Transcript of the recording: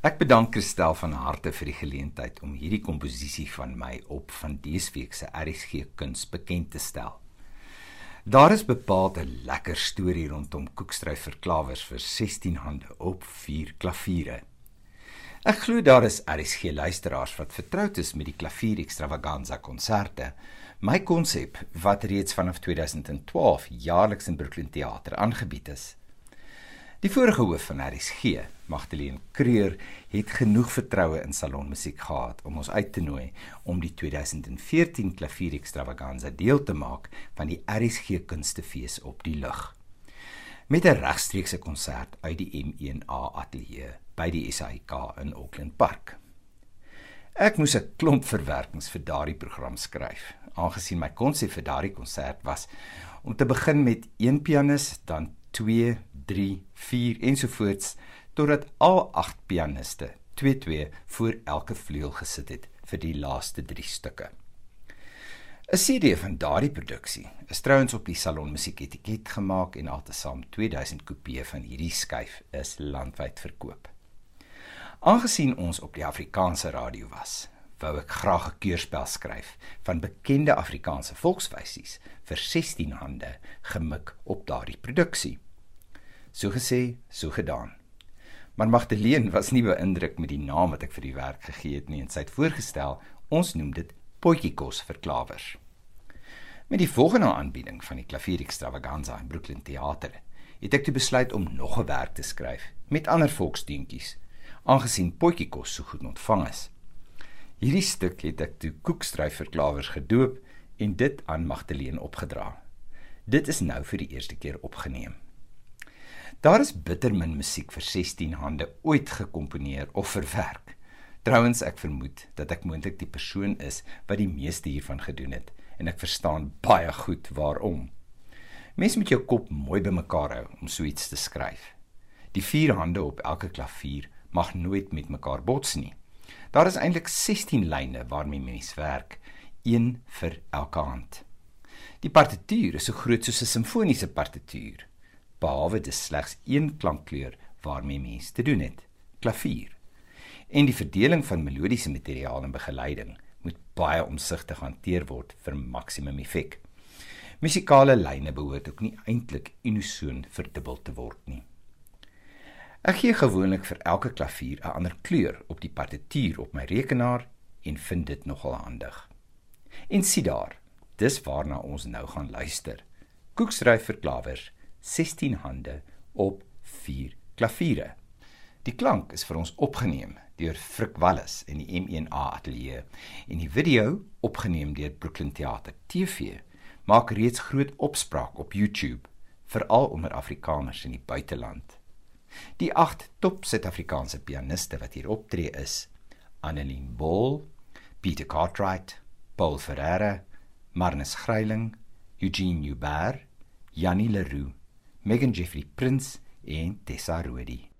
Ek bedank Christel van harte vir die geleentheid om hierdie komposisie van my op van dese week se RSG kuns bekend te stel. Daar is bepaald 'n lekker storie rondom Koekstryf vir klawers vir 16 hande op 4 klaviere. Ek glo daar is RSG luisteraars wat vertroud is met die klavier extravaganza konserte, my konsep wat reeds vanaf 2012 jaarliks in Brooklyn Theater aangebied is. Die vorige hoof van RSG, Magdalene Kreur, het genoeg vertroue in salonmusiek gehad om ons uit te nooi om die 2014 klavier extravaganza deel te maak van die RSG Kunstefees op die lug. Met 'n regstreekse konsert uit die M1A ateljee by die SAIK in Auckland Park. Ek moes 'n klomp verwerkings vir daardie program skryf, aangesien my konsep vir daardie konsert was om te begin met een pianis, dan 2 3, 4 ensovoorts totdat al 8 pianiste 2-2 voor elke vleuel gesit het vir die laaste 3 stukke. 'n CD van daardie produksie is trouens op die Salon Musiek etiket gemaak en altesaam 2000 kopieë van hierdie skyf is landwyd verkoop. Aangesien ons op die Afrikaanse radio was, wou ek graag 'n keurspel skryf van bekende Afrikaanse volkswysies vir 16 hande gemik op daardie produksie. So gesê, so gedaan. Maar Magdalene was nie beïndruk met die naam wat ek vir die werk gegee het nie en sy het voorgestel ons noem dit potjiekos vir klawers. Met die volgende aanbieding van die klavier extravaganza in Brooklyn Theater het ek besluit om nog 'n werk te skryf met ander volksdeuntjies aangesien potjiekos so goed ontvang is. Hierdie stuk het ek toe koekstryf vir klawers gedoop en dit aan Magdalene opgedra. Dit is nou vir die eerste keer opgeneem. Daar is bitter min musiek vir 16 hande ooit gekomponeer of verwerk. Trouwens ek vermoed dat ek moontlik die persoon is wat die meeste hiervan gedoen het en ek verstaan baie goed waarom. Mens moet jou kop mooi bymekaar hou om so iets te skryf. Die vier hande op elke klavier mag nooit met mekaar bots nie. Daar is eintlik 16 lyne waarmee mens werk, een vir elke hand. Die partituur is so groot soos 'n simfoniese partituur behalwe dit slegs een klankkleur waarmee mens te doen het, klavier. En die verdeling van melodiese materiaal en begeleiding moet baie omsigtig hanteer word vir maksimum effek. Musikale lyne behoort ook nie eintlik unisoon verdubbel te word nie. Ek gee gewoonlik vir elke klavier 'n ander kleur op die partituur op my rekenaar en vind dit nogal handig. En sien daar, dis waarna ons nou gaan luister. Koekskryf vir klawers 16 hande op 4 klaviere. Die klank is vir ons opgeneem deur Frik Wallis in die M1A ateljee en die video opgeneem deur Brooklyn Theater TV maak reeds groot opspraak op YouTube veral onder Afrikaners in die buiteland. Die 8 top Suid-Afrikaanse pianiste wat hier optree is: Annelien Bol, Pieter Cartwright, Paul Ferreira, Marnus Greiling, Eugene Newberg, Janie Leroux Megan Jeffrey Prins en Tessa Rodi.